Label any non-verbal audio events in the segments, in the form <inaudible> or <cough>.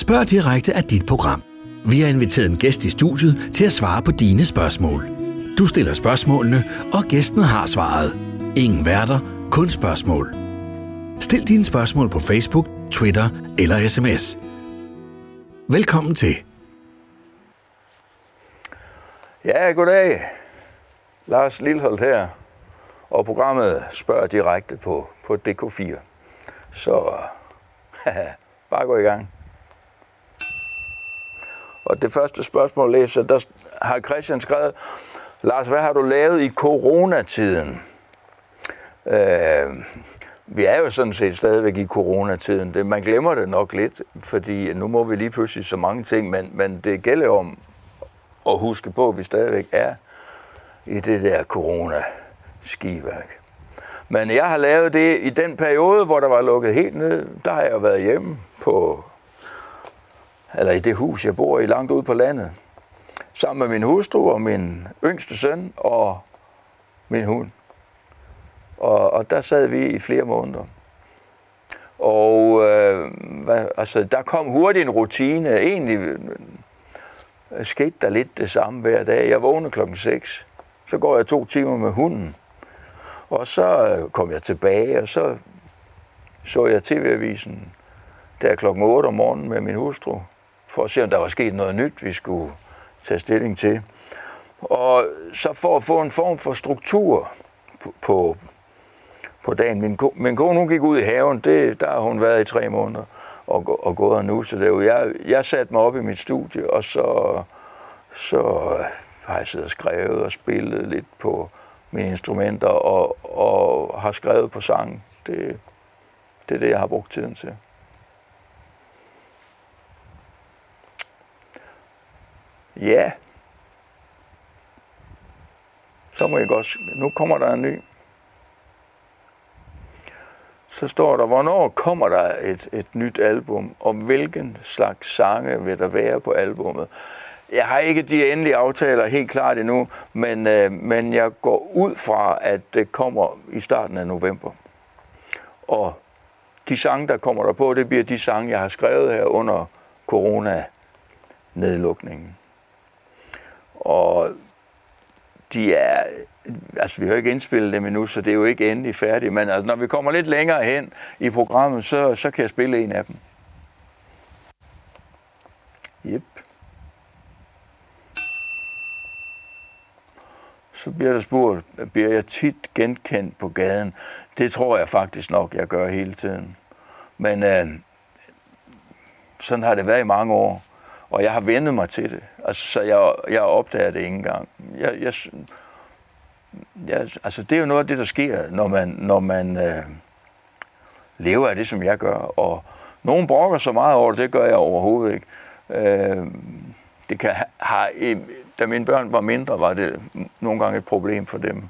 Spørg direkte af dit program. Vi har inviteret en gæst i studiet til at svare på dine spørgsmål. Du stiller spørgsmålene, og gæsten har svaret. Ingen værter, kun spørgsmål. Stil dine spørgsmål på Facebook, Twitter eller sms. Velkommen til. Ja, goddag. Lars Lilleholdt her, og programmet spørger direkte på, på DK4. Så <laughs> bare gå i gang. Og det første spørgsmål læser, der har Christian skrevet, Lars, hvad har du lavet i coronatiden? Øh, vi er jo sådan set stadigvæk i coronatiden. Det, man glemmer det nok lidt, fordi nu må vi lige pludselig så mange ting, men, men det gælder om at huske på, at vi stadigvæk er i det der corona-skiværk. Men jeg har lavet det i den periode, hvor der var lukket helt ned. Der har jeg jo været hjemme på, eller i det hus, jeg bor i, langt ude på landet. Sammen med min hustru og min yngste søn og min hund. Og, og der sad vi i flere måneder. Og øh, hvad, altså, der kom hurtigt en rutine. Egentlig øh, skete der lidt det samme hver dag. Jeg vågnede klokken 6. Så går jeg to timer med hunden. Og så øh, kom jeg tilbage, og så så jeg TV-avisen der klokken 8 om morgenen med min hustru, for at se, om der var sket noget nyt, vi skulle tage stilling til. Og så for at få en form for struktur på, på, på dagen. Min, min kone, hun gik ud i haven, det, der har hun været i tre måneder og, og gået nu. Så det er jo, jeg, jeg satte mig op i mit studie, og så, så har jeg siddet og skrevet og spillet lidt på mine instrumenter og, og har skrevet på sangen. Det, det er det, jeg har brugt tiden til. Ja. Så må jeg godt... Nu kommer der en ny. Så står der, hvornår kommer der et, et nyt album, og hvilken slags sange vil der være på albummet? Jeg har ikke de endelige aftaler helt klart endnu, men, øh, men jeg går ud fra, at det kommer i starten af november. Og de sange, der kommer der på, det bliver de sange, jeg har skrevet her under corona-nedlukningen. Og de er, altså vi har ikke indspillet dem endnu, så det er jo ikke endelig færdigt, men altså, når vi kommer lidt længere hen i programmet, så, så kan jeg spille en af dem. Yep. Så bliver der spurgt, bliver jeg tit genkendt på gaden? Det tror jeg faktisk nok, jeg gør hele tiden. Men øh, sådan har det været i mange år, og jeg har vendet mig til det. Altså, så jeg, jeg opdager det ikke engang. Jeg, jeg, jeg, altså, det er jo noget af det, der sker, når man, når man øh, lever af det, som jeg gør. Og nogen brokker så meget over det, det gør jeg overhovedet ikke. Øh, det kan have, da mine børn var mindre, var det nogle gange et problem for dem.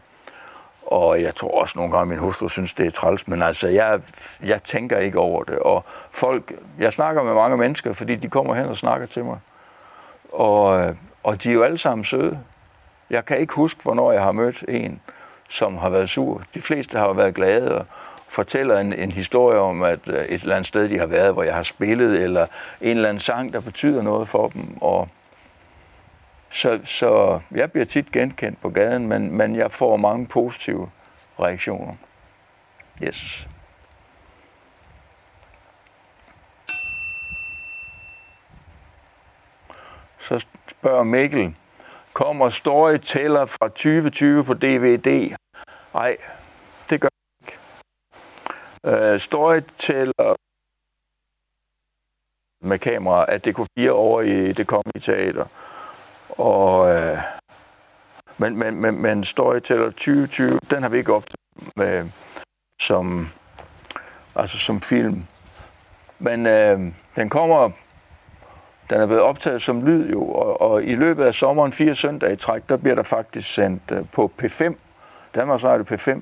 Og jeg tror også nogle gange, at min hustru synes, det er træls, men altså, jeg, jeg tænker ikke over det. Og folk, jeg snakker med mange mennesker, fordi de kommer hen og snakker til mig. Og, og de er jo alle sammen søde. Jeg kan ikke huske, hvornår jeg har mødt en, som har været sur. De fleste har været glade og fortæller en, en historie om, at øh, et eller andet sted, de har været, hvor jeg har spillet, eller en eller anden sang, der betyder noget for dem. Og så, så jeg bliver tit genkendt på gaden, men, men jeg får mange positive reaktioner. Yes. Så spørger Mikkel, kommer Storyteller fra 2020 på DVD? Nej, det gør jeg ikke. Uh, Storyteller med kamera at DK4 over i det kongelige teater. Og, øh, men, men, men, men Storyteller 2020, den har vi ikke optaget med, som, altså som film. Men øh, den kommer den er blevet optaget som lyd jo, og, og i løbet af sommeren, fire søndage i træk, der bliver der faktisk sendt øh, på P5, Danmarks Radio P5,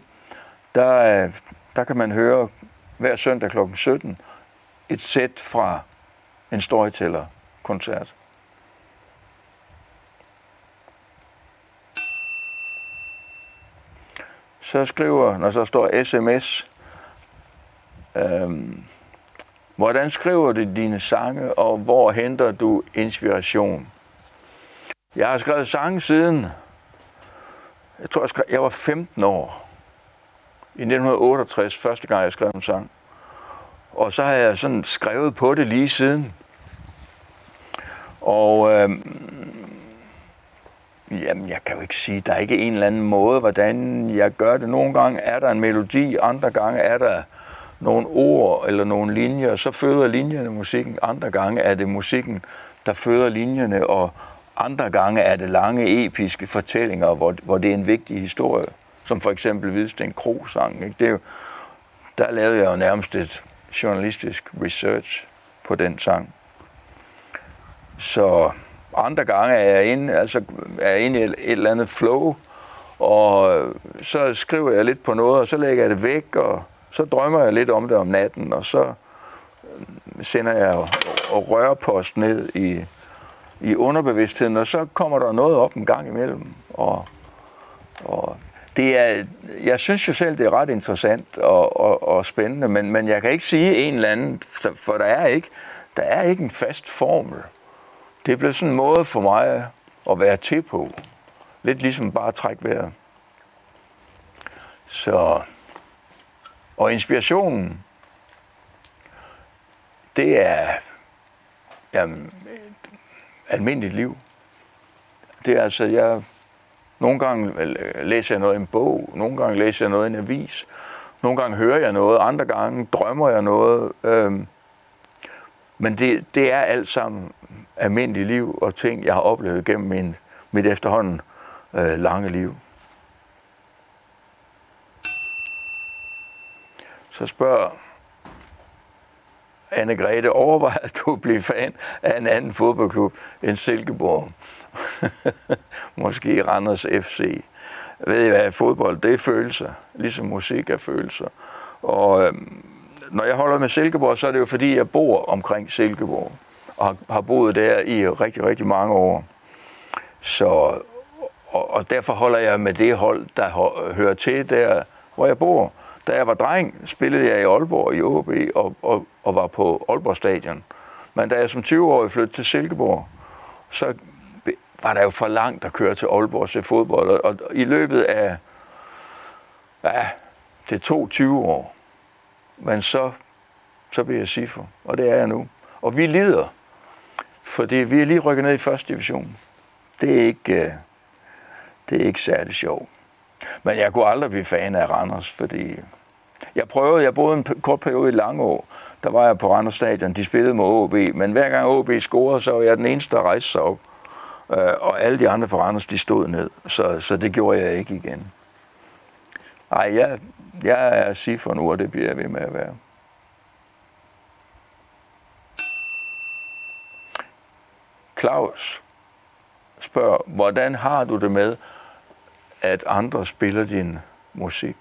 der, øh, der kan man høre hver søndag kl. 17 et sæt fra en storyteller-koncert. Så skriver, når så står sms, øhm, Hvordan skriver du dine sange, og hvor henter du inspiration? Jeg har skrevet sange siden, jeg tror, jeg, skrev, jeg var 15 år. I 1968, første gang jeg skrev en sang. Og så har jeg sådan skrevet på det lige siden. Og øhm, jamen, jeg kan jo ikke sige, der er ikke en eller anden måde, hvordan jeg gør det. Nogle gange er der en melodi, andre gange er der nogle ord eller nogle linjer, så føder linjerne musikken. Andre gange er det musikken, der føder linjerne, og andre gange er det lange episke fortællinger, hvor, hvor det er en vigtig historie, som for eksempel Hvidsten Kro-sang. Ikke? Det er jo, der lavede jeg jo nærmest et journalistisk research på den sang. Så andre gange er jeg inde, altså er inde i et, et eller andet flow, og øh, så skriver jeg lidt på noget, og så lægger jeg det væk, og så drømmer jeg lidt om det om natten, og så øh, sender jeg og, og rørpost ned i, i underbevidstheden, og så kommer der noget op en gang imellem. Og, og det er, jeg synes jo selv, det er ret interessant og, og, og spændende, men, men jeg kan ikke sige en eller anden, for der er ikke, der er ikke en fast formel. Det blev sådan en måde for mig at være til på. Lidt ligesom bare at trække vejret. Så, og inspirationen, det er jamen, almindeligt liv. Det er altså, jeg, nogle gange øh, læser jeg noget i en bog, nogle gange læser jeg noget i en avis, nogle gange hører jeg noget, andre gange drømmer jeg noget. Øhm, men det, det er alt sammen almindelige liv og ting, jeg har oplevet gennem min, mit efterhånden øh, lange liv. Så spørger Anne-Grethe, overvejer du at blive fan af en anden fodboldklub end Silkeborg? <laughs> Måske Randers FC. Ved I hvad, fodbold, det er følelser, ligesom musik er følelser. Og øhm, når jeg holder med Silkeborg, så er det jo fordi, jeg bor omkring Silkeborg, og har boet der i rigtig, rigtig mange år. Så, og, og derfor holder jeg med det hold, der hører til der, hvor jeg bor. Da jeg var dreng, spillede jeg i Aalborg i OB og, og, og var på Aalborg Stadion. Men da jeg som 20-årig flyttede til Silkeborg, så var der jo for langt at køre til Aalborg og se fodbold. Og, og i løbet af, ja, det tog 20 år. Men så, så blev jeg SIFO, og det er jeg nu. Og vi lider, fordi vi er lige rykket ned i første division. Det er ikke, øh, det er ikke særlig sjovt. Men jeg kunne aldrig blive fan af Randers, fordi jeg prøvede, jeg boede en kort periode i Langå, der var jeg på Randers Stadion, de spillede mod OB, men hver gang OB scorede, så var jeg den eneste, der rejste sig op. Øh, og alle de andre fra Randers, de stod ned, så, så det gjorde jeg ikke igen. Ej, jeg, jeg er for nu, og det bliver jeg ved med at være. Claus spørger, hvordan har du det med, at andre spiller din musik?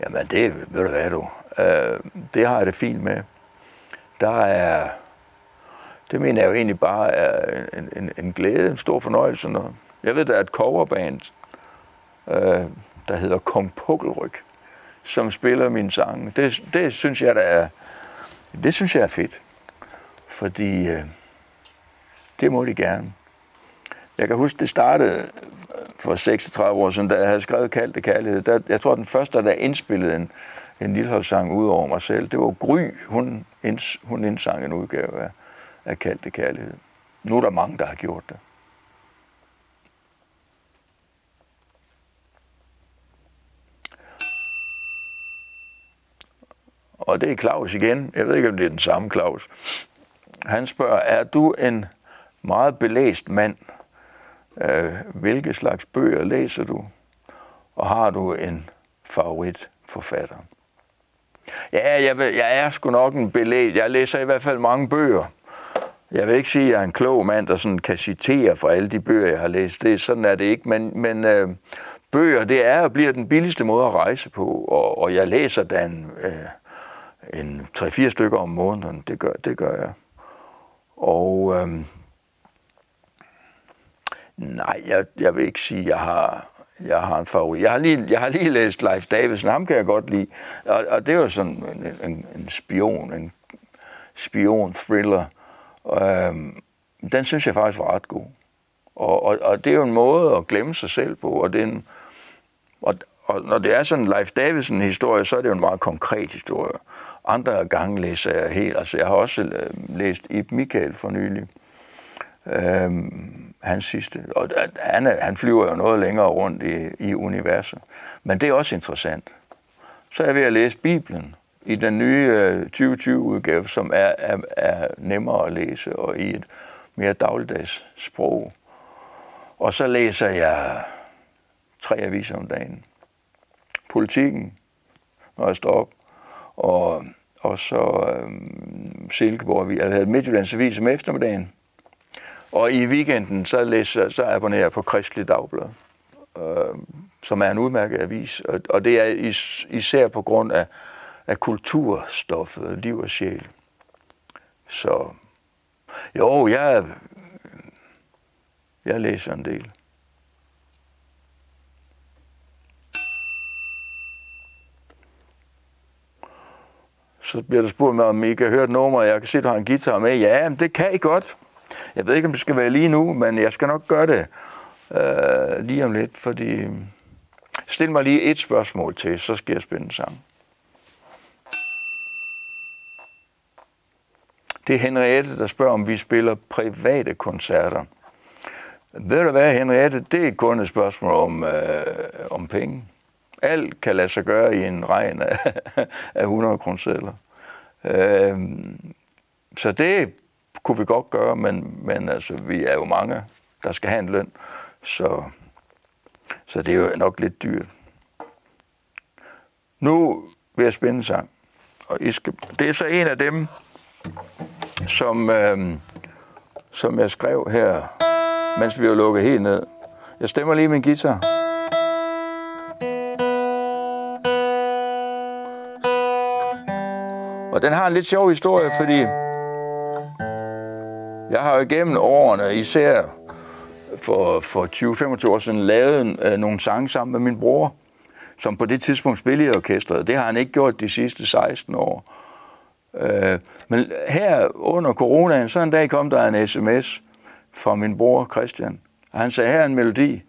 Jamen det, ved du hvad du, øh, det har jeg det fint med. Der er, det mener jeg jo egentlig bare er en, en, en glæde, en stor fornøjelse. Når, jeg ved, der er et coverband, øh, der hedder Kong Pukkelryg, som spiller mine sange. Det, det synes jeg, der er, det synes jeg er fedt. Fordi øh, det må de gerne. Jeg kan huske, det startede for 36 år siden, da jeg havde skrevet Kaldte Kærlighed. Der, jeg tror, den første, der indspillede en, en Lilleholdsang ud over mig selv, det var Gry. Hun, inds, hun indsang en udgave af, af Kaldte Kærlighed. Nu er der mange, der har gjort det. Og det er Claus igen. Jeg ved ikke, om det er den samme Claus. Han spørger, er du en meget belæst mand? Øh, hvilke slags bøger læser du? Og har du en favoritforfatter? Ja, jeg, vil, jeg er sgu nok en belæst. Jeg læser i hvert fald mange bøger. Jeg vil ikke sige, at jeg er en klog mand, der sådan kan citere fra alle de bøger, jeg har læst. Det, sådan er det ikke, men, men øh, bøger, det er og bliver den billigste måde at rejse på, og, og jeg læser den øh, en 3-4 stykker om måneden. Det gør, det gør jeg. Og øh, Nej, jeg, jeg vil ikke sige, at jeg har, jeg har en favorit. Jeg har lige, jeg har lige læst Leif Davidsen, ham kan jeg godt lide. Og, og det var sådan en, en, en spion, en spion-thriller. Øhm, den synes jeg faktisk var ret god. Og, og, og det er jo en måde at glemme sig selv på, og, det er en, og, og når det er sådan en Leif Davidsen-historie, så er det jo en meget konkret historie. Andre gange læser jeg helt, altså jeg har også øh, læst Ib Michael for nylig, øhm, hans sidste, og øh, han, er, han flyver jo noget længere rundt i, i universet, men det er også interessant. Så er jeg ved at læse Bibelen i den nye øh, 2020-udgave, som er, er, er nemmere at læse og i et mere dagligdags sprog. Og så læser jeg tre aviser om dagen. Politikken, når jeg står op, og, og så øhm, Silkeborg. Vi havde altså Midtjyllands Avis om eftermiddagen. Og i weekenden, så, læser, så abonnerer jeg på Kristelig Dagblad, øh, som er en udmærket avis. Og, og det er is, især på grund af, af kulturstoffet, liv og sjæl. Så jo, jeg, jeg læser en del. Så bliver der spurgt mig, om I kan høre et nummer, og jeg kan se, at du har en guitar med. Ja, det kan I godt. Jeg ved ikke, om det skal være lige nu, men jeg skal nok gøre det øh, lige om lidt, fordi... Stil mig lige et spørgsmål til, så skal jeg spille en sang. Det er Henriette, der spørger, om vi spiller private koncerter. Ved du hvad, Henriette, det er kun et spørgsmål om, øh, om penge. Alt kan lade sig gøre i en regn af, <laughs> af 100 kroner øh, Så det kunne vi godt gøre, men, men altså, vi er jo mange, der skal have en løn. Så, så det er jo nok lidt dyrt. Nu vil jeg spænde en sang. Og I skal, det er så en af dem, som, øh, som jeg skrev her, mens vi var lukket helt ned. Jeg stemmer lige min guitar. Og den har en lidt sjov historie, fordi jeg har jo igennem årene, især for, for 20-25 år siden, lavet øh, nogle sange sammen med min bror, som på det tidspunkt spillede i orkestret. Det har han ikke gjort de sidste 16 år. Øh, men her under coronaen, så en dag kom der en sms fra min bror Christian. Og han sagde, her er en melodi.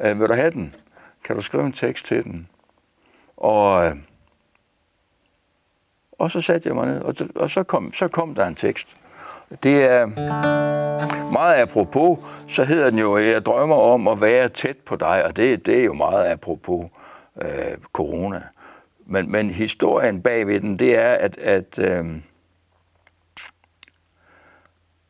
Øh, vil du have den? Kan du skrive en tekst til den? Og, øh, og så satte jeg mig ned, og, og så, kom, så kom der en tekst. Det er meget apropos, så hedder den jo, jeg drømmer om at være tæt på dig, og det, det er jo meget apropos øh, corona. Men, men historien bagved den, det er, at, at øh,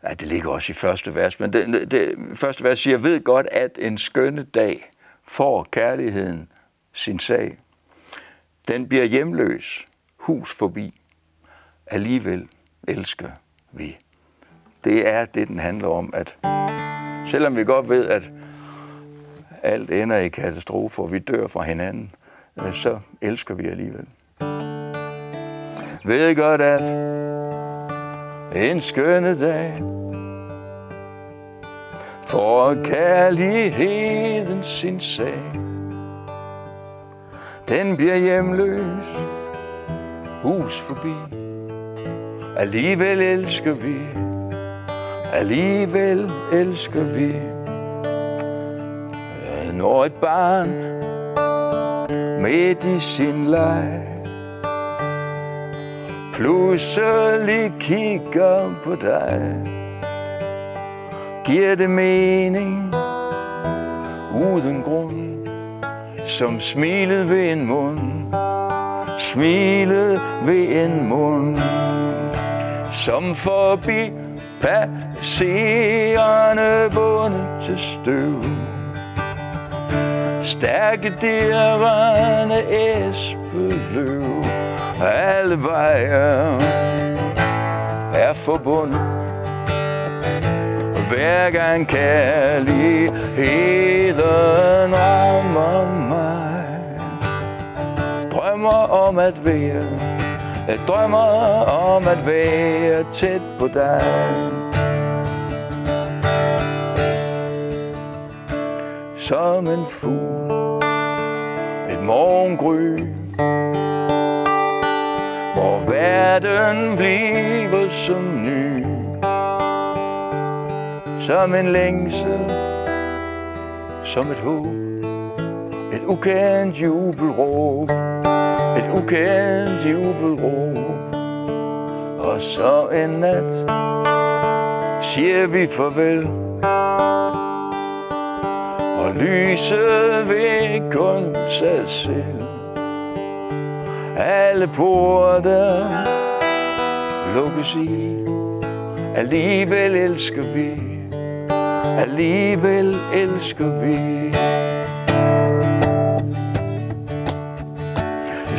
ja, det ligger også i første vers, men det, det, første vers siger, jeg ved godt, at en skønne dag får kærligheden sin sag. Den bliver hjemløs, hus forbi. Alligevel elsker vi. Det er det, den handler om, at selvom vi godt ved, at alt ender i katastrofer, og vi dør fra hinanden, øh, så elsker vi alligevel. Ved godt, at en skønne dag for kærligheden sin sag. Den bliver hjemløs, hus forbi. Alligevel elsker vi, alligevel elsker vi. Når et barn midt i sin leg. Pludselig kigger på dig, giver det mening? Uden grund, som smilet ved en mund, smilet ved en mund, som forbi passerende bundet til støv. Stærke dirrende æsbeløv, alle veje er forbundet. Hver gang kærligheden rammer mig, drømmer om at være, jeg drømmer om at være tæt på dig. Som en fugl, et morgengry, hvor verden bliver som ny. Som en længsel, som et håb, et ukendt jubelråb, et ukendt jubelro. Og så en nat siger vi farvel, og lyset vil kun sig selv. Alle porte lukkes i, alligevel elsker vi, alligevel elsker vi.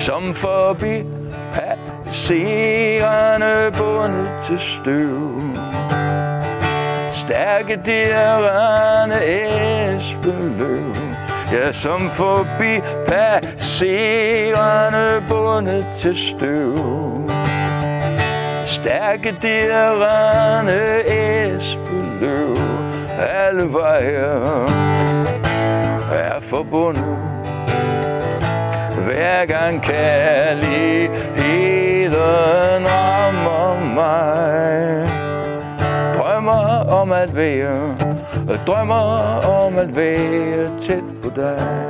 Som forbi passerende bundet til støv. Stærke dirrende æsbeløv Ja, som forbi passerende bundet til støv. Stærke dirrende æsbeløv Alle veje er forbundet. Hver gang kærligheden rammer mig. Drømmer om at være drømmer om at være tæt på dig.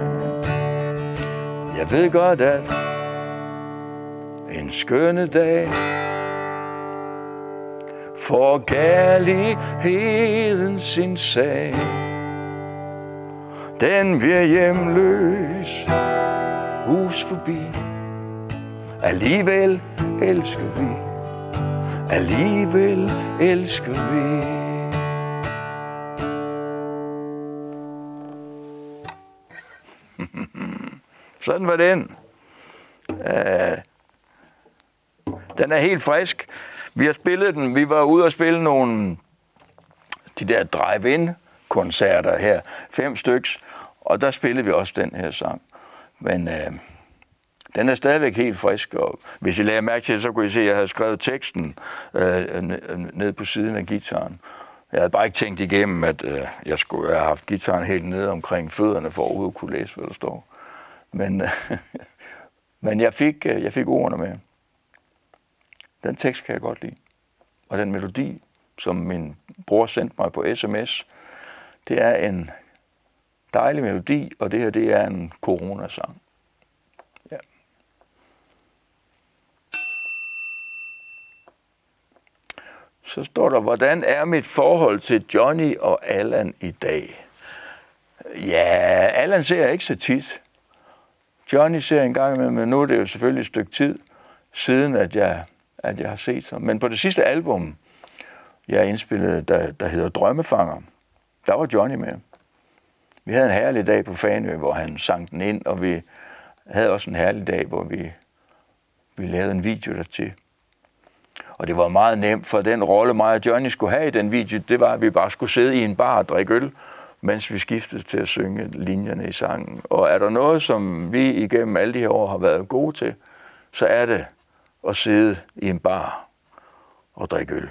Jeg ved godt at En skønne dag For kærligheden sin sag. Den bliver hjemløs. Hus forbi Alligevel elsker vi Alligevel elsker vi <laughs> Sådan var den. Uh, den er helt frisk. Vi har spillet den. Vi var ude og spille nogle de der drive-in-koncerter her. Fem styks. Og der spillede vi også den her sang. Men øh, den er stadigvæk helt frisk, og hvis I lagde mærke til det, så kunne I se, at jeg havde skrevet teksten øh, ned på siden af gitaren. Jeg havde bare ikke tænkt igennem, at øh, jeg skulle have haft gitaren helt nede omkring fødderne, for at overhovedet kunne læse, hvad der står. Men, øh, <laughs> men jeg, fik, øh, jeg fik ordene med. Den tekst kan jeg godt lide. Og den melodi, som min bror sendte mig på sms, det er en dejlig melodi, og det her det er en coronasang. Ja. Så står der, hvordan er mit forhold til Johnny og Allan i dag? Ja, Allan ser jeg ikke så tit. Johnny ser en gang med, men nu er det jo selvfølgelig et stykke tid siden, at jeg, at jeg har set ham. Men på det sidste album, jeg indspillede, der, der hedder Drømmefanger, der var Johnny med. Vi havde en herlig dag på Fanø, hvor han sang den ind, og vi havde også en herlig dag, hvor vi, vi lavede en video dertil. Og det var meget nemt, for den rolle mig og Johnny skulle have i den video, det var, at vi bare skulle sidde i en bar og drikke øl, mens vi skiftede til at synge linjerne i sangen. Og er der noget, som vi igennem alle de her år har været gode til, så er det at sidde i en bar og drikke øl.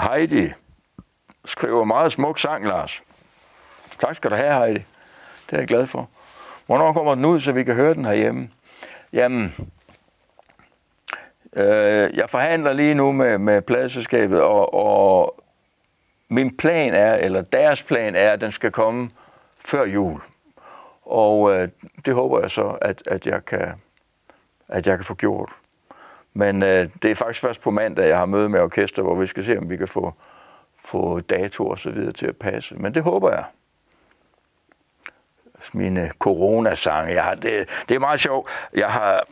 Heidi skriver meget smuk sang, Lars. Tak skal du have, Heidi. Det er jeg glad for. Hvornår kommer den ud, så vi kan høre den herhjemme? Jamen, øh, jeg forhandler lige nu med, med pladselskabet, og, og min plan er, eller deres plan er, at den skal komme før jul. Og øh, det håber jeg så, at, at, jeg kan, at jeg kan få gjort. Men øh, det er faktisk først på mandag, jeg har møde med orkester, hvor vi skal se, om vi kan få, få datoer og så videre til at passe. Men det håber jeg. Mine øh, coronasange, jeg har, det, det er meget sjovt. Jeg har,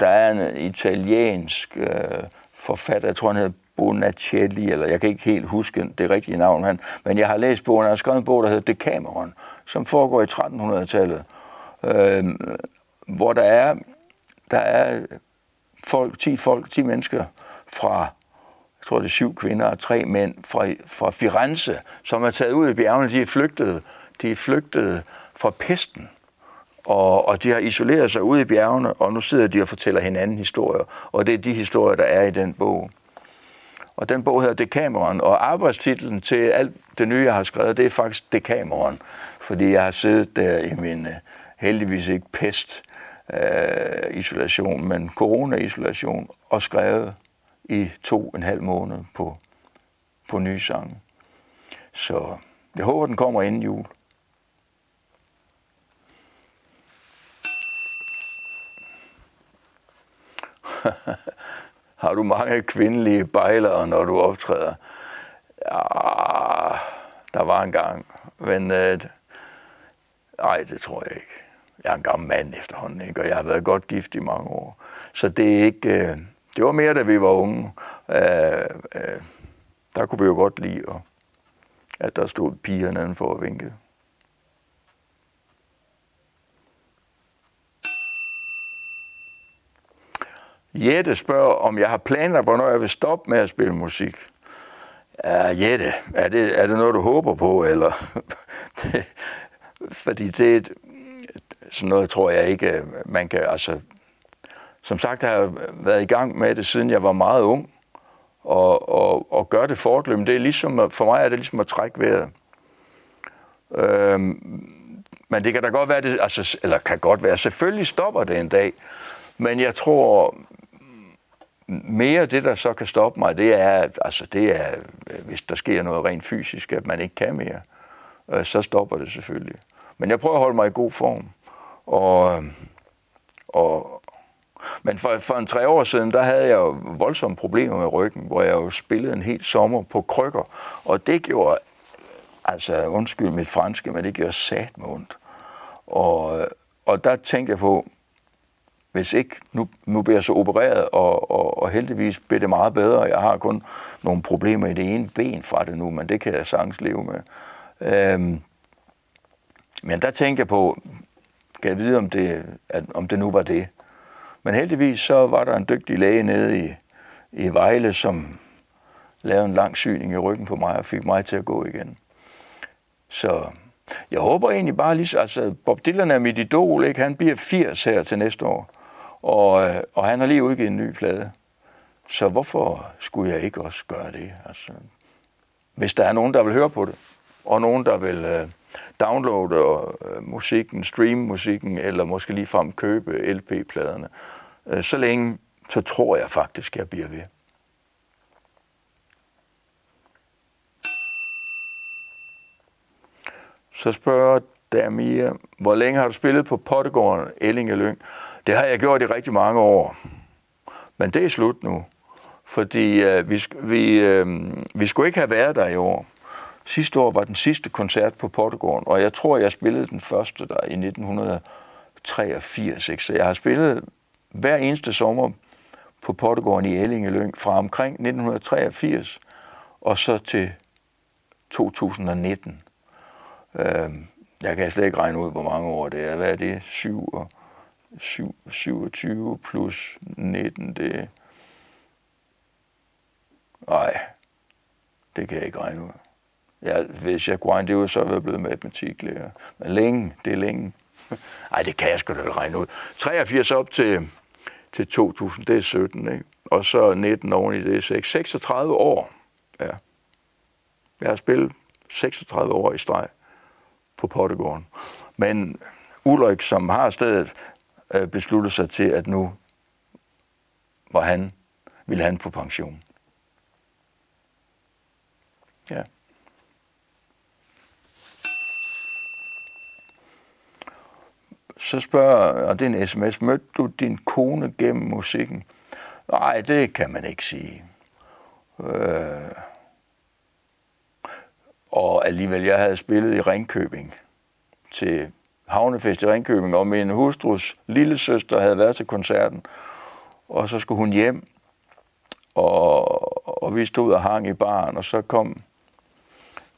der er en italiensk øh, forfatter, jeg tror han hedder Bonacelli, eller jeg kan ikke helt huske det rigtige navn, han, men jeg har læst bogen, han har skrevet en bog, der hedder Decameron, som foregår i 1300-tallet, øh, hvor der er, der er folk, 10 folk, 10 mennesker fra, jeg tror det er syv kvinder og tre mænd fra, fra Firenze, som er taget ud i bjergene, de er flygtet, de er flygtet fra pesten. Og, og de har isoleret sig ude i bjergene, og nu sidder de og fortæller hinanden historier. Og det er de historier, der er i den bog. Og den bog hedder Dekameron, og arbejdstitlen til alt det nye, jeg har skrevet, det er faktisk Dekameron, fordi jeg har siddet der i min øh, heldigvis ikke pest øh, isolation, men corona-isolation, og skrevet i to og en halv måned på, på nye sange. Så jeg håber, den kommer inden jul. <laughs> Har du mange kvindelige bejlere, når du optræder? Ja, der var en gang, men øh, nej, det tror jeg ikke. Jeg er en gammel mand efterhånden, ikke? og jeg har været godt gift i mange år. Så det er ikke, øh, det var mere, da vi var unge. Øh, øh, der kunne vi jo godt lide, at der stod piger nedenfor og vinkede. Jette spørger, om jeg har planer, hvornår jeg vil stoppe med at spille musik. Ja, Jette, er det, er det noget, du håber på, eller? <laughs> det, fordi det, sådan noget tror jeg ikke, øh, man kan, altså, som sagt har jeg været i gang med det, siden jeg var meget ung, og, og, og gøre det fortløbende, det er ligesom, for mig er det ligesom at trække vejret. Øhm, men det kan da godt være, det, altså, eller kan godt være, selvfølgelig stopper det en dag, men jeg tror, mere det, der så kan stoppe mig, det er, altså det er, øh, hvis der sker noget rent fysisk, at man ikke kan mere, øh, så stopper det selvfølgelig. Men jeg prøver at holde mig i god form. Og, og, men for, for en tre år siden, der havde jeg jo voldsomme problemer med ryggen, hvor jeg jo spillede en hel sommer på krykker. Og det gjorde, altså undskyld mit franske, men det gjorde sat med ondt. Og, og der tænkte jeg på, hvis ikke, nu, nu bliver jeg så opereret, og, og, og heldigvis bliver det meget bedre. Jeg har kun nogle problemer i det ene ben fra det nu, men det kan jeg sagtens leve med. Øhm, men der tænkte jeg på, skal jeg vide, om det, at, om det nu var det. Men heldigvis så var der en dygtig læge nede i, i Vejle, som lavede en lang syning i ryggen på mig og fik mig til at gå igen. Så jeg håber egentlig bare lige, altså Bob Dylan er mit idol, ikke? han bliver 80 her til næste år, og, øh, og han har lige udgivet en ny plade. Så hvorfor skulle jeg ikke også gøre det? Altså, hvis der er nogen, der vil høre på det, og nogen, der vil øh, downloade øh, musikken, streame musikken, eller måske lige frem købe LP-pladerne, Øh, så længe, så tror jeg faktisk, jeg bliver ved. Så spørger Damia, hvor længe har du spillet på Pottegården Ellinge Lyng? Det har jeg gjort i rigtig mange år. Men det er slut nu. Fordi øh, vi, vi, øh, vi skulle ikke have været der i år. Sidste år var den sidste koncert på Pottegården, og jeg tror, jeg spillede den første der i 1983. Ikke? Så jeg har spillet hver eneste sommer på Pottegården i Ellingeløn fra omkring 1983 og så til 2019. Øh, jeg kan slet ikke regne ud, hvor mange år det er. Hvad er det? 7, 7, 27 plus 19, det Nej, det kan jeg ikke regne ud. Ja, hvis jeg kunne regne det ud, så ville jeg blevet matematiklærer. Men længe, det er længe. <laughs> Nej, det kan jeg sgu da regne ud. 83 op til, til 2000, det er 17, ikke? Og så 19 oven i det er 6. 36 år, ja. Jeg har spillet 36 år i streg på Pottegården. Men Ulrik, som har stedet, øh, besluttede sig til, at nu var han, ville han på pension. Ja. Så spørger, og det er en sms, mødte du din kone gennem musikken? Nej, det kan man ikke sige. Øh, og alligevel, jeg havde spillet i Ringkøbing til Havnefest i Ringkøbing, og min hustrus lille søster havde været til koncerten, og så skulle hun hjem, og, og vi stod og hang i baren, og så kom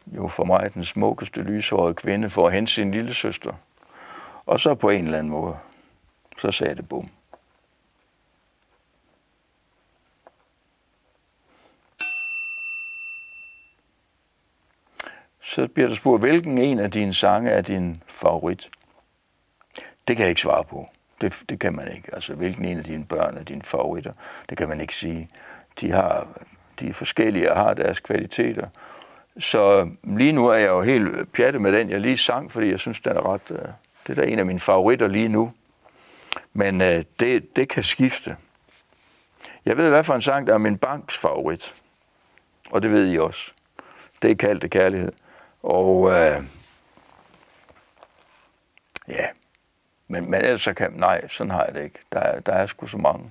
jo for mig den smukkeste lyshårede kvinde for at hente sin lille søster. Og så på en eller anden måde, så sagde det bum. så bliver der spurgt, hvilken en af dine sange er din favorit? Det kan jeg ikke svare på. Det, det kan man ikke. Altså, hvilken en af dine børn er dine favoritter? Det kan man ikke sige. De har, de forskellige har deres kvaliteter. Så lige nu er jeg jo helt pjattet med den, jeg lige sang, fordi jeg synes, den er ret... Øh, det er da en af mine favoritter lige nu. Men øh, det, det kan skifte. Jeg ved, hvad for en sang, der er min banks favorit. Og det ved I også. Det er kaldte kærlighed. Og øh, ja, men, men ellers så kan, nej, sådan har jeg det ikke. Der, der er sgu så mange.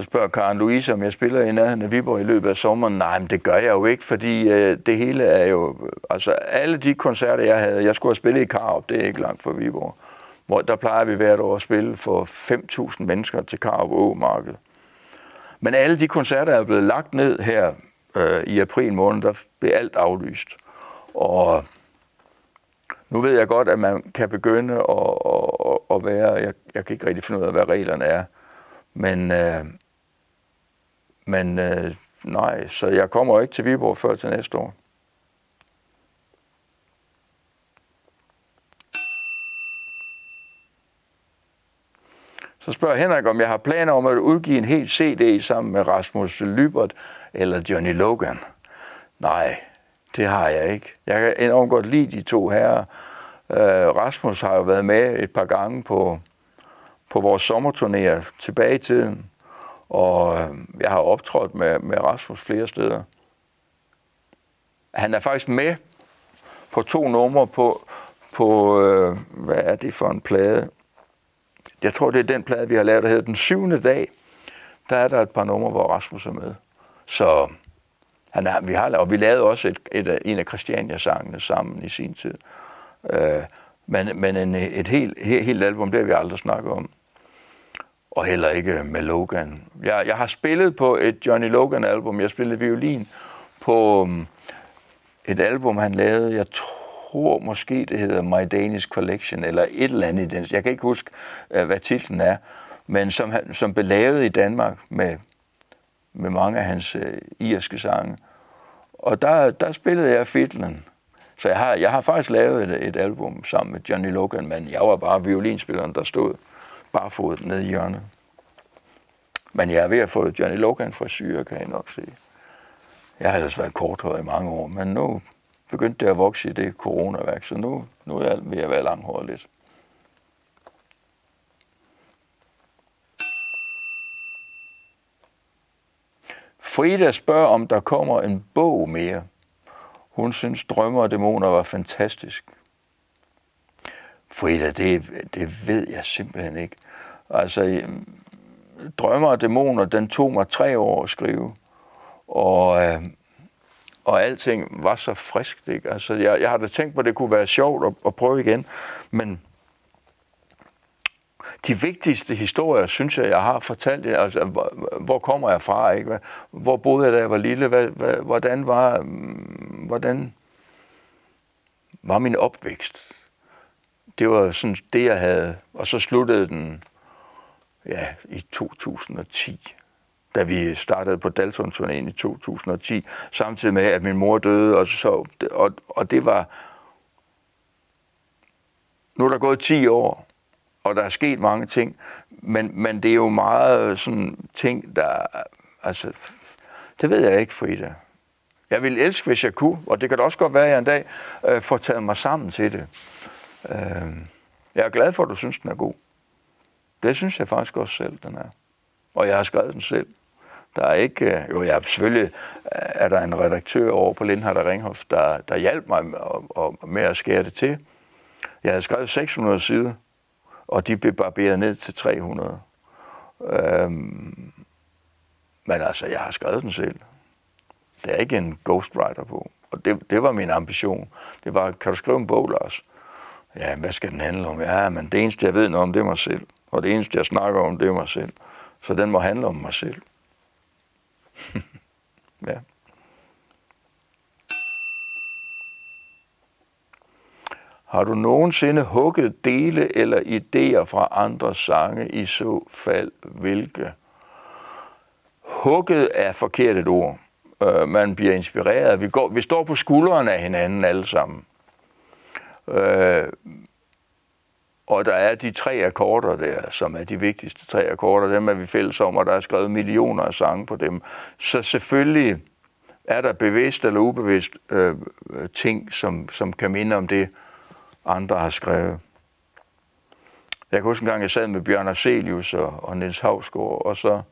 Så spørger Karen Louise, om jeg spiller i nærheden af Viborg i løbet af sommeren. Nej, men det gør jeg jo ikke, fordi øh, det hele er jo... Altså, alle de koncerter, jeg havde... Jeg skulle have spillet i Karup, det er ikke langt fra Viborg. Hvor der plejer vi hvert år at spille for 5.000 mennesker til Karup Å-marked. Men alle de koncerter er blevet lagt ned her øh, i april måned. Der blev alt aflyst. Og nu ved jeg godt, at man kan begynde at, at, at være... Jeg, jeg kan ikke rigtig finde ud af, hvad reglerne er. Men, øh, men øh, nej, så jeg kommer ikke til Viborg før til næste år. Så spørger Henrik, om jeg har planer om at udgive en helt CD sammen med Rasmus Lybert eller Johnny Logan. Nej, det har jeg ikke. Jeg kan enormt godt lide de to herrer. Øh, Rasmus har jo været med et par gange på, på vores sommerturnéer tilbage i tiden, og øhm, jeg har optrådt med, med Rasmus flere steder. Han er faktisk med på to numre på, på øh, hvad er det for en plade? Jeg tror, det er den plade, vi har lavet, der hedder Den syvende dag. Der er der et par numre, hvor Rasmus er med. Så han er, vi har og vi lavede også et, et, en af Christiania-sangene sammen i sin tid. Øh, men men en, et helt, helt, helt album, det har vi aldrig snakket om og heller ikke med Logan. Jeg, jeg har spillet på et Johnny Logan-album. Jeg spillede violin på um, et album, han lavede. Jeg tror måske, det hedder My Danish Collection, eller et eller andet i den. Jeg kan ikke huske, øh, hvad titlen er, men som, han, som blev lavet i Danmark med, med mange af hans øh, irske sange. Og der, der spillede jeg fiddlen. Så jeg har, jeg har faktisk lavet et, et album sammen med Johnny Logan, men jeg var bare violinspilleren, der stod barfodet ned i hjørnet. Men jeg er ved at få Johnny Logan fra syre, kan jeg nok sige. Jeg har ellers været korthåret i mange år, men nu begyndte det at vokse i det coronaværk, så nu, nu er jeg ved at være langhåret lidt. Frida spørger, om der kommer en bog mere. Hun synes, Drømmer og Dæmoner var fantastisk. Frida, det, det ved jeg simpelthen ikke. Altså, Drømmer og Dæmoner, den tog mig tre år at skrive. Og, øh, og alting var så friskt. Ikke? Altså, jeg, jeg havde tænkt på, at det kunne være sjovt at, at prøve igen. Men de vigtigste historier, synes jeg, jeg har fortalt. Altså, hvor, hvor kommer jeg fra? Ikke? Hvor boede jeg, da jeg var lille? Hvad, hvad, hvordan var, mm, hvordan var min opvækst? Det var sådan det, jeg havde. Og så sluttede den ja, i 2010, da vi startede på dalton i 2010, samtidig med, at min mor døde, og, så, og, og det var... Nu er der gået 10 år, og der er sket mange ting, men, men det er jo meget sådan ting, der... Altså, det ved jeg ikke, Frida. Jeg vil elske, hvis jeg kunne, og det kan da også godt være, at jeg en dag øh, får taget mig sammen til det. Øh, jeg er glad for, at du synes, den er god. Det synes jeg faktisk også selv, den er. Og jeg har skrevet den selv. Der er ikke, øh, jo, jeg selvfølgelig øh, er der en redaktør over på Lindhardt og Ringhof, der, der hjalp mig med, og, med at skære det til. Jeg havde skrevet 600 sider, og de blev barberet ned til 300. Øhm, men altså, jeg har skrevet den selv. Det er ikke en ghostwriter på. Og det, det var min ambition. Det var, kan du skrive en bog, Lars? Ja, hvad skal den handle om? Ja, men det eneste, jeg ved noget om, det er mig selv. Og det eneste, jeg snakker om, det er mig selv. Så den må handle om mig selv. <laughs> ja. Har du nogensinde hugget dele eller idéer fra andre sange, i så fald hvilke? Hugget er forkert et ord. Øh, man bliver inspireret. Vi, går, vi står på skuldrene af hinanden alle sammen. Øh, og der er de tre akkorder der, som er de vigtigste tre akkorder, dem er vi fælles om, og der er skrevet millioner af sange på dem. Så selvfølgelig er der bevidst eller ubevidst øh, ting, som, som kan minde om det, andre har skrevet. Jeg kan huske en gang, jeg sad med Bjørn Arcelius og, og Niels Havsgaard, og så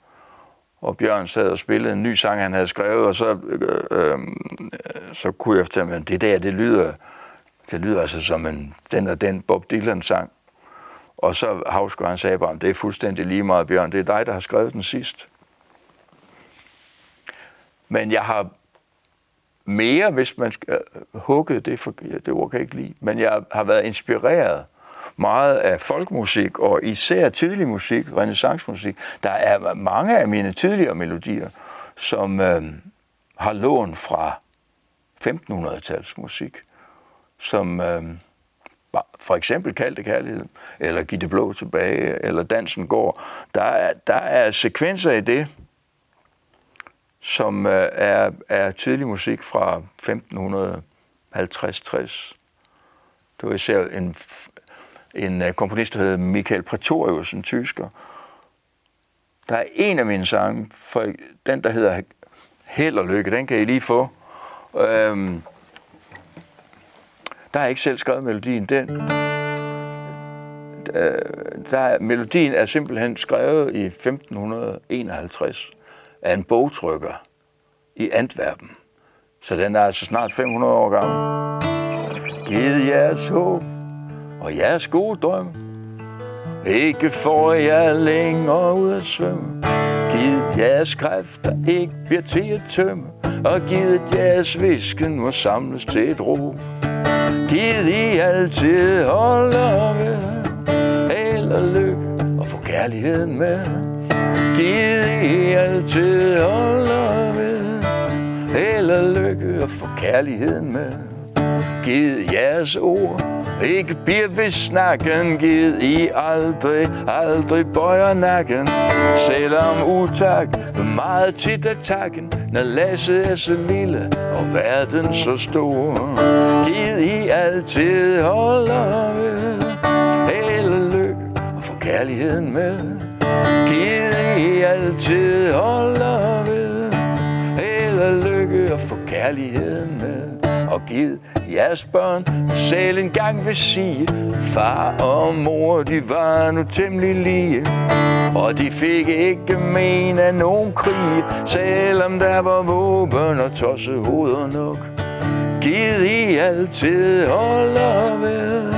og Bjørn sad og spillede en ny sang, han havde skrevet, og så, øh, øh, så kunne jeg fortælle at det der, det lyder, det lyder altså som en, den og den Bob Dylan-sang. Og så Havsgaard, han sagde bare, det er fuldstændig lige meget, Bjørn, det er dig, der har skrevet den sidst. Men jeg har mere, hvis man skal øh, hugge, det, for, det ord kan jeg ikke lide, men jeg har været inspireret meget af folkmusik, og især tidlig musik, renaissancemusik. Der er mange af mine tidligere melodier, som øh, har lån fra 1500-tals musik, som øh, for eksempel Kaldte Kærlighed, eller Giv det blå tilbage, eller Dansen går. Der er, der er sekvenser i det, som øh, er, er tidlig musik fra 1550-60. Det var især en, en øh, komponist, der hed Michael Pretorius, en tysker. Der er en af mine sange, for den der hedder Held og Lykke, den kan I lige få. Øhm, der har jeg ikke selv skrevet melodien. Den, øh, der melodien er simpelthen skrevet i 1551 af en bogtrykker i Antwerpen. Så den er altså snart 500 år gammel. Giv jeres håb og jeres gode drøm. Ikke får jeg længere ud at svømme. Giv jeres kræfter ikke bliver til at tømme. Og giv jeres visken må samles til et ro. Giv I altid holder ved. Held og lykke og få kærligheden med. Giv I altid holder ved. Held og lykke og få kærligheden med. Giv jeres ord ikke bliver ved snakken, givet I aldrig, aldrig bøjer nakken. Selvom utak meget tit er takken, når Lasse er så lille og verden så stor. Givet I altid holder ved, hele lykke og få kærligheden med. Givet I altid holder ved, hele lykke og få kærligheden med og givet jeres børn selv en gang vil sige Far og mor, de var nu temmelig lige. Og de fik ikke men af nogen krig Selvom der var våben og tosset hoveder nok. Giv I altid holder ved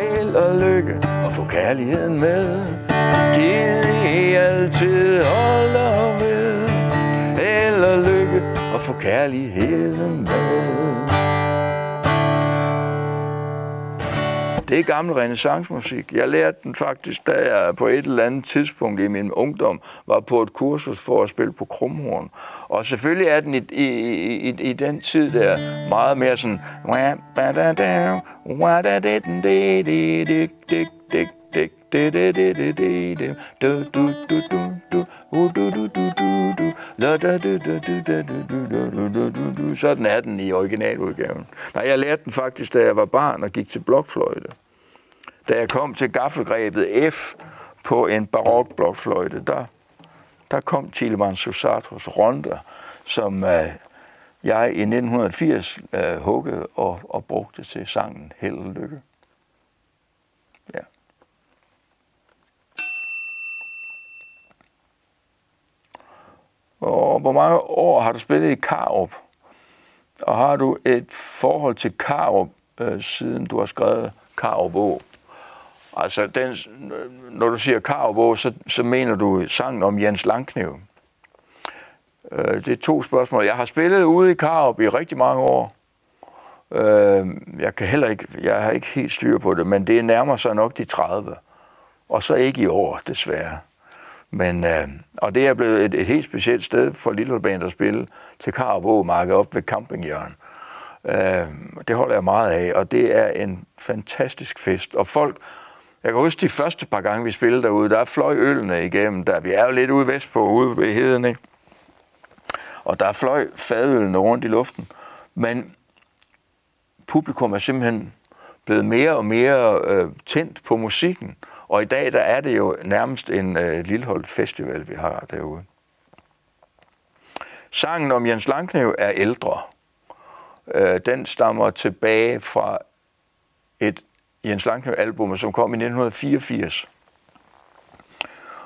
Held og lykke og få kærligheden med. Giv I altid holder ved Held og lykke og få kærligheden med. Det er gammel renaissancemusik. Jeg lærte den faktisk, da jeg på et eller andet tidspunkt i min ungdom var på et kursus for at spille på krumhorn. Og selvfølgelig er den i, i, i, i den tid der meget mere sådan... Sådan er den i originaludgaven. Nej, jeg lærte den faktisk, da jeg var barn og gik til blokfløjte. Da jeg kom til gaffelgrebet F på en barok blokfløjte, der, der kom Tileman Susatros Ronda, som uh, jeg i 1980 uh, øh, huggede og, og brugte til sangen Held og Lykke. Ja. Og hvor mange år har du spillet i Karup? Og har du et forhold til Karup, øh, siden du har skrevet Karup Å? Altså, den, øh, når du siger Karup Å, så, så mener du sangen om Jens Langkniv. Øh, det er to spørgsmål. Jeg har spillet ude i Karup i rigtig mange år. Øh, jeg kan heller ikke, jeg har ikke helt styr på det, men det nærmer sig nok de 30. Og så ikke i år, desværre. Men, øh, og det er blevet et, et helt specielt sted for Little Band at spille til Karup Marked op ved campinghjørn. Øh, det holder jeg meget af, og det er en fantastisk fest. Og folk, jeg kan huske de første par gange, vi spillede derude, der fløj ølene igennem, der vi er jo lidt ude vestpå, ude ved heden, ikke? Og der fløj fadølene rundt i luften. Men publikum er simpelthen blevet mere og mere øh, tændt på musikken. Og i dag der er det jo nærmest en øh, Lilleholdt Festival, vi har derude. Sangen om Jens Langknev er ældre. Øh, den stammer tilbage fra et Jens Langknev-album, som kom i 1984.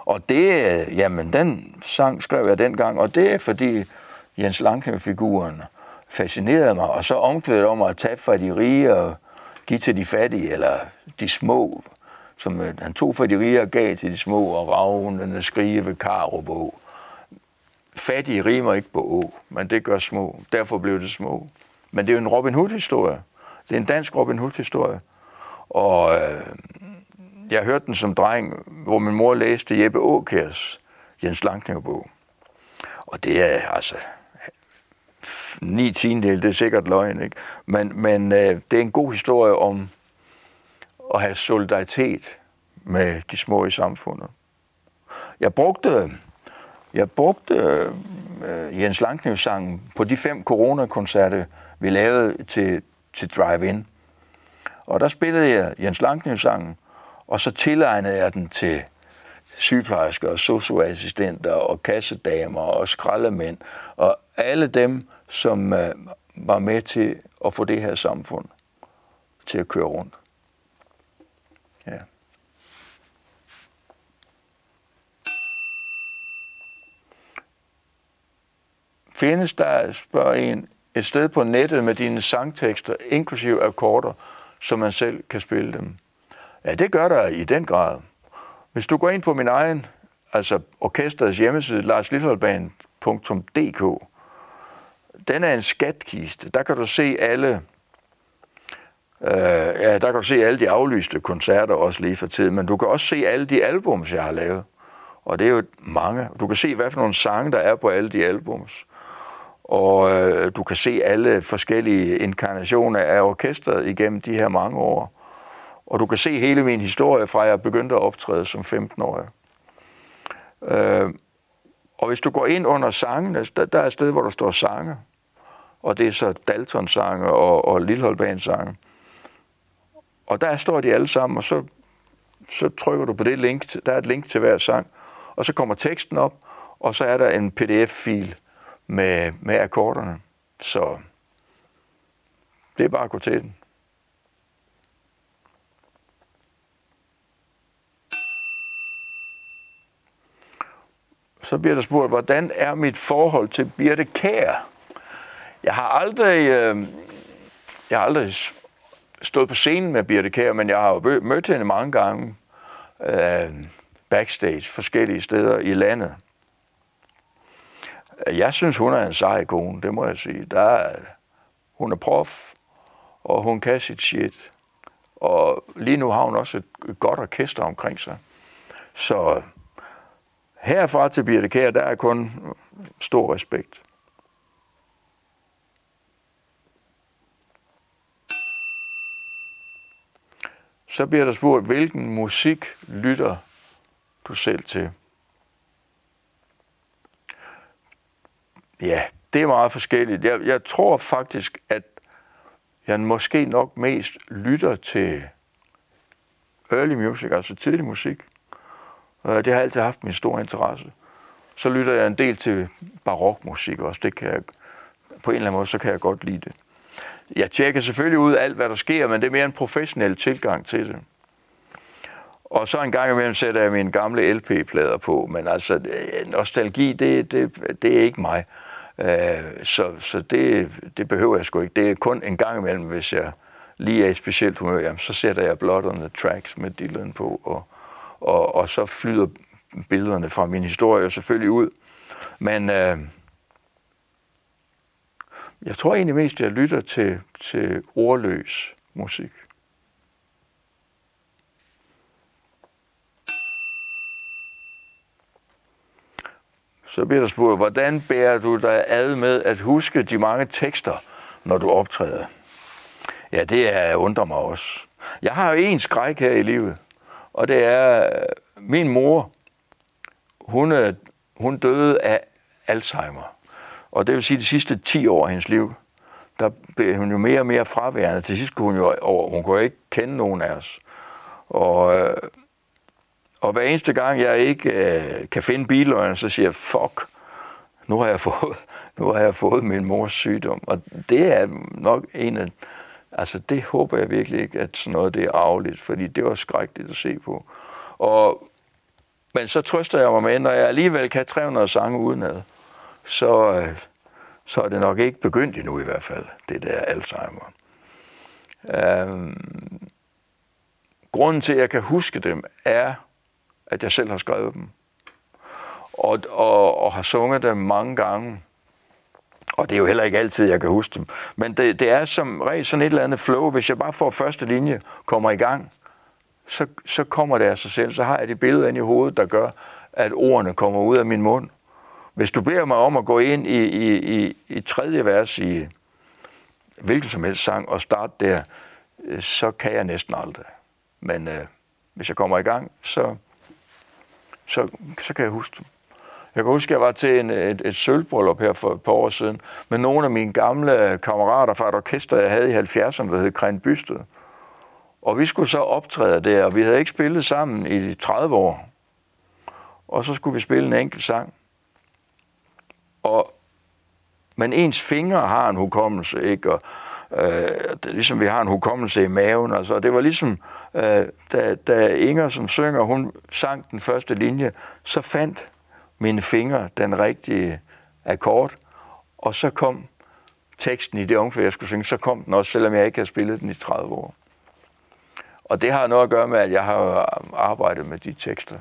Og det, øh, jamen, den sang skrev jeg dengang, og det er fordi Jens Langknev-figuren fascinerede mig, og så omkvædet om at tage fra de rige og give til de fattige, eller de små, som øh, han tog fra de rige og gav til de små, og ravnene skrige ved Karup Fattige rimer ikke på å, men det gør små. Derfor blev det små. Men det er jo en Robin Hood-historie. Det er en dansk Robin Hood-historie. Og øh, jeg hørte den som dreng, hvor min mor læste Jeppe Åkærs Jens Langknev-bog. Og det er altså ni tiendel, det er sikkert løgn, ikke? Men, men øh, det er en god historie om at have solidaritet med de små i samfundet. Jeg brugte, jeg brugte øh, Jens Langknev-sangen på de fem coronakoncerter, vi lavede til, til Drive-In. Og der spillede jeg Jens Langknev-sangen, og så tilegnede jeg den til sygeplejersker og socioassistenter og kassedamer og skraldemænd og alle dem, som øh, var med til at få det her samfund til at køre rundt. Findes der, spørger en, et sted på nettet med dine sangtekster, inklusive akkorder, så man selv kan spille dem? Ja, det gør der i den grad. Hvis du går ind på min egen, altså orkestrets hjemmeside, larslittholdbanen.dk, den er en skatkiste. Der kan du se alle Øh, ja, der kan du se alle de aflyste koncerter også lige for tiden, men du kan også se alle de albums, jeg har lavet. Og det er jo mange. Du kan se, hvad for nogle sange, der er på alle de albums. Og øh, du kan se alle forskellige inkarnationer af orkestret igennem de her mange år. Og du kan se hele min historie fra, at jeg begyndte at optræde som 15-årig. Øh, og hvis du går ind under sangene, der, der er et sted, hvor der står sange. Og det er så Dalton-sange og, og Lilleholdbanen-sange. Og der står de alle sammen, og så, så trykker du på det link. Der er et link til hver sang. Og så kommer teksten op, og så er der en pdf-fil med, med akkorderne. Så det er bare at gå til den. Så bliver der spurgt, hvordan er mit forhold til Birte Kær? Jeg har aldrig, øh, jeg har aldrig stået på scenen med Birte Kær, men jeg har jo mødt hende mange gange øh, backstage, forskellige steder i landet. Jeg synes, hun er en sej kone, det må jeg sige. Der er, hun er prof, og hun kan sit shit. Og lige nu har hun også et godt orkester omkring sig. Så herfra til Birte Kær, der er kun stor respekt. Så bliver der spurgt, hvilken musik lytter du selv til? Ja, det er meget forskelligt. Jeg, jeg tror faktisk, at jeg måske nok mest lytter til early music, altså tidlig musik. Øh, det har altid haft min store interesse. Så lytter jeg en del til barokmusik også. Det kan jeg, på en eller anden måde, så kan jeg godt lide det. Jeg tjekker selvfølgelig ud alt, hvad der sker, men det er mere en professionel tilgang til det. Og så en gang imellem sætter jeg mine gamle LP-plader på, men altså, øh, nostalgi, det, det, det er ikke mig. Øh, så så det, det behøver jeg sgu ikke. Det er kun en gang imellem, hvis jeg lige er i specielt humør, jamen, så sætter jeg blot on the Tracks med Dylan på, og, og, og så flyder billederne fra min historie selvfølgelig ud. Men øh, jeg tror egentlig mest, at jeg lytter til, til ordløs musik. Så bliver der spurgt, hvordan bærer du dig ad med at huske de mange tekster, når du optræder? Ja, det er undrer mig også. Jeg har jo en skræk her i livet, og det er, min mor, hun, øh, hun døde af Alzheimer. Og det vil sige, de sidste 10 år af hendes liv, der blev hun jo mere og mere fraværende. Til sidst kunne hun jo over, hun kunne ikke kende nogen af os. Og, øh, og hver eneste gang, jeg ikke øh, kan finde biløgnen, så siger jeg, fuck, nu har jeg <laughs> fået, nu har jeg fået min mors sygdom. Og det er nok en af, altså det håber jeg virkelig ikke, at sådan noget det er arveligt, fordi det var skrækkeligt at se på. Og, men så trøster jeg mig med, når jeg alligevel kan 300 sange udenad, så, øh, så er det nok ikke begyndt endnu i hvert fald, det der Alzheimer. Øhm, grunden til, at jeg kan huske dem, er, at jeg selv har skrevet dem. Og, og, og har sunget dem mange gange. Og det er jo heller ikke altid, jeg kan huske dem. Men det, det er som regel sådan et eller andet flow. Hvis jeg bare får første linje, kommer i gang, så, så kommer det af sig selv. Så har jeg det billede ind i hovedet, der gør, at ordene kommer ud af min mund. Hvis du beder mig om at gå ind i, i, i, i tredje vers i hvilken som helst sang og starte der, øh, så kan jeg næsten aldrig. Men øh, hvis jeg kommer i gang, så, så, så kan jeg huske dem. Jeg kan huske, at jeg var til en, et, et sølvbrøllup her for et par år siden med nogle af mine gamle kammerater fra et orkester, jeg havde i 70'erne, der hed Kren Bysted. Og vi skulle så optræde der, og vi havde ikke spillet sammen i 30 år. Og så skulle vi spille en enkelt sang. Og, men ens fingre har en hukommelse, ikke? Og, øh, det, ligesom vi har en hukommelse i maven. Altså, det var ligesom, øh, da, da Inger, som synger, hun sang den første linje, så fandt mine fingre den rigtige akkord, og så kom teksten i det omkvæd, jeg skulle synge, så kom den også, selvom jeg ikke har spillet den i 30 år. Og det har noget at gøre med, at jeg har arbejdet med de tekster.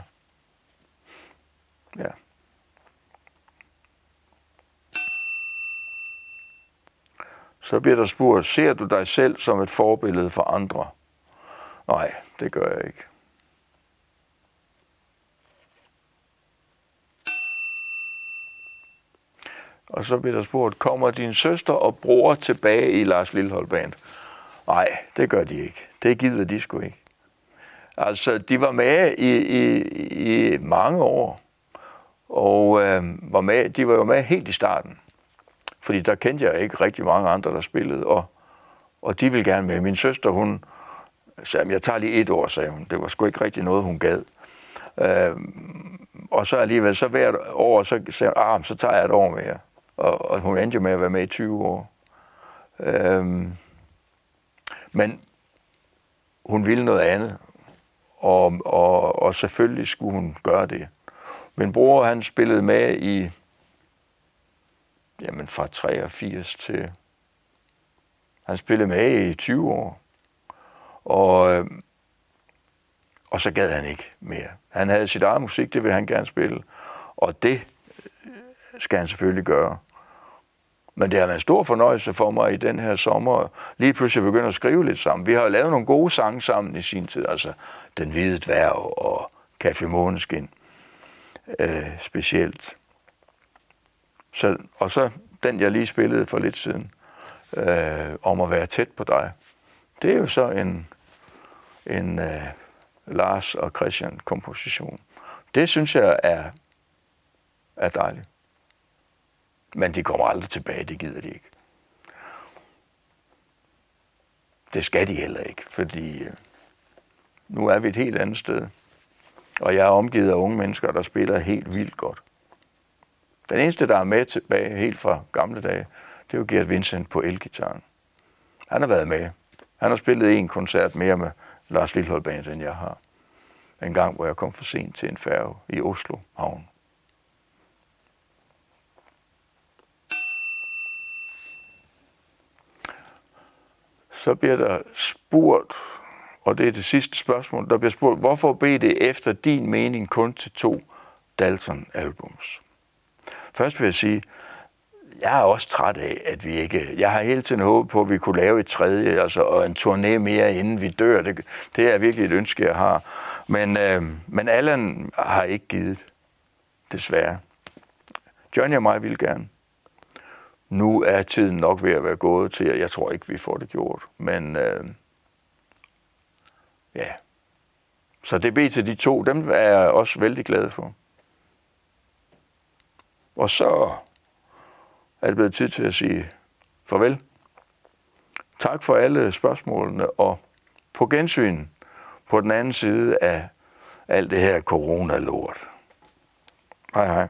Ja. Så bliver der spurgt, ser du dig selv som et forbillede for andre? Nej, det gør jeg ikke. Og så bliver der spurgt, kommer din søster og bror tilbage i Lars Lillehold Band? Nej, det gør de ikke. Det gider de sgu ikke. Altså, de var med i, i, i mange år, og øh, var med, de var jo med helt i starten. Fordi der kendte jeg ikke rigtig mange andre, der spillede, og, og de ville gerne med. Min søster, hun sagde, jeg tager lige et år, sagde hun. Det var sgu ikke rigtig noget, hun gad. Øh, og så alligevel, så hvert år, så sagde hun, ah, så tager jeg et år mere. Og, og hun endte jo med at være med i 20 år. Øh, men hun ville noget andet, og, og, og selvfølgelig skulle hun gøre det. Min bror, han spillede med i jamen fra 83 til... Han spillede med i 20 år. Og, øhm, og så gad han ikke mere. Han havde sit eget musik, det ville han gerne spille. Og det øh, skal han selvfølgelig gøre. Men det har været en stor fornøjelse for mig i den her sommer, lige pludselig begynder at skrive lidt sammen. Vi har jo lavet nogle gode sange sammen i sin tid, altså Den Hvide Dværg og Café Måneskin øh, specielt. Så, og så den, jeg lige spillede for lidt siden, øh, om at være tæt på dig. Det er jo så en, en øh, Lars og Christian komposition. Det synes jeg er, er dejligt. Men de kommer aldrig tilbage, det gider de ikke. Det skal de heller ikke, fordi øh, nu er vi et helt andet sted. Og jeg er omgivet af unge mennesker, der spiller helt vildt godt. Den eneste, der er med tilbage helt fra gamle dage, det er jo Gert Vincent på elgitaren. Han har været med. Han har spillet en koncert mere med Lars Lillehold Band, end jeg har. En gang, hvor jeg kom for sent til en færge i Oslo Havn. Så bliver der spurgt, og det er det sidste spørgsmål, der bliver spurgt, hvorfor beder det efter din mening kun til to Dalton-albums? Først vil jeg sige, jeg er også træt af, at vi ikke... Jeg har hele tiden håbet på, at vi kunne lave et tredje, altså, og en turné mere, inden vi dør. Det, det er virkelig et ønske, jeg har. Men, øh, men Allan har ikke givet, desværre. Johnny og mig vil gerne. Nu er tiden nok ved at være gået til, at jeg tror ikke, vi får det gjort. Men øh, ja, så det bliver til de to, dem er jeg også vældig glad for. Og så er det blevet tid til at sige farvel. tak for alle spørgsmålene, og på gensyn på den anden side af alt det her corona-lort. Hej hej.